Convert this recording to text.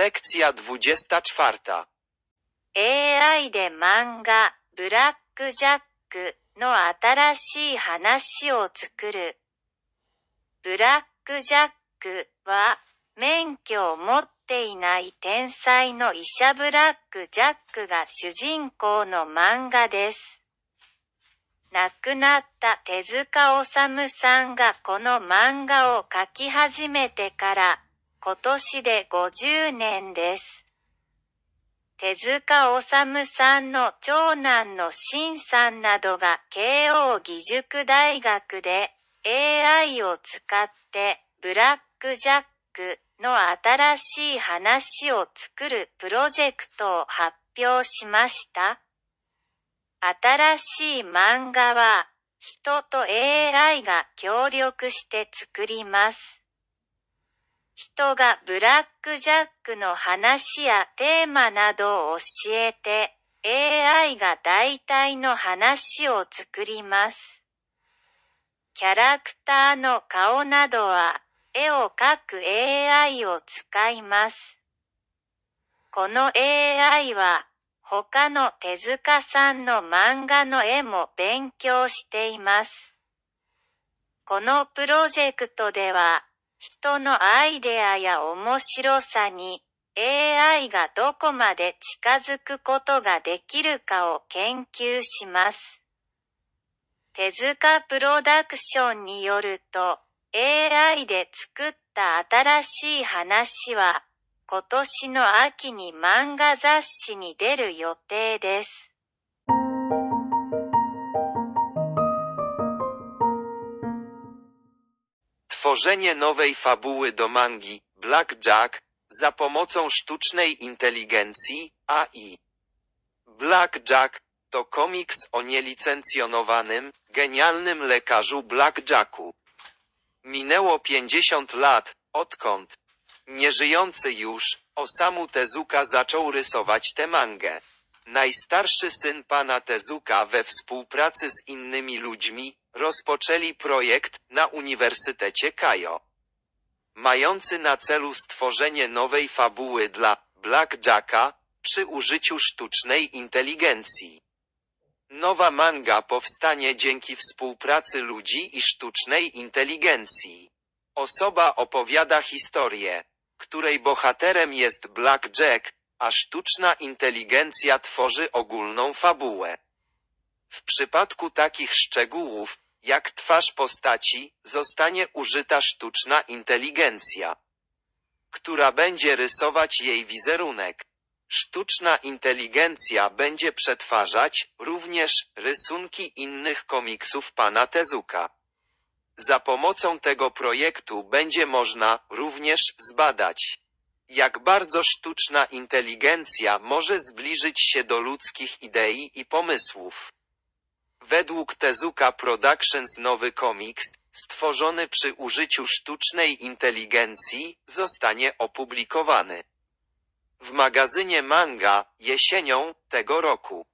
Lekcja 24. AI で漫画、ブラックジャックの新しい話を作る。ブラックジャックは、免許を持っていない天才の医者ブラックジャックが主人公の漫画です。亡くなった手塚治虫さんがこの漫画を描き始めてから、今年で50年です。手塚治虫さんの長男のシンさんなどが慶応義塾大学で AI を使ってブラックジャックの新しい話を作るプロジェクトを発表しました。新しい漫画は人と AI が協力して作ります。人がブラックジャックの話やテーマなどを教えて AI が大体の話を作ります。キャラクターの顔などは絵を描く AI を使います。この AI は他の手塚さんの漫画の絵も勉強しています。このプロジェクトでは人のアイデアや面白さに AI がどこまで近づくことができるかを研究します。手塚プロダクションによると AI で作った新しい話は今年の秋に漫画雑誌に出る予定です。Tworzenie nowej fabuły do mangi Blackjack za pomocą sztucznej inteligencji AI. Blackjack to komiks o nielicencjonowanym, genialnym lekarzu Blackjacku. Minęło 50 lat, odkąd nieżyjący już Osamu Tezuka zaczął rysować tę mangę. Najstarszy syn pana Tezuka we współpracy z innymi ludźmi rozpoczęli projekt na Uniwersytecie Kajo. Mający na celu stworzenie nowej fabuły dla Blackjacka przy użyciu sztucznej inteligencji. Nowa manga powstanie dzięki współpracy ludzi i sztucznej inteligencji. Osoba opowiada historię, której bohaterem jest Blackjack, a sztuczna inteligencja tworzy ogólną fabułę. W przypadku takich szczegółów, jak twarz postaci, zostanie użyta sztuczna inteligencja, która będzie rysować jej wizerunek. Sztuczna inteligencja będzie przetwarzać również rysunki innych komiksów pana Tezuka. Za pomocą tego projektu będzie można również zbadać, jak bardzo sztuczna inteligencja może zbliżyć się do ludzkich idei i pomysłów. Według Tezuka Productions nowy komiks, stworzony przy użyciu sztucznej inteligencji, zostanie opublikowany w magazynie manga jesienią tego roku.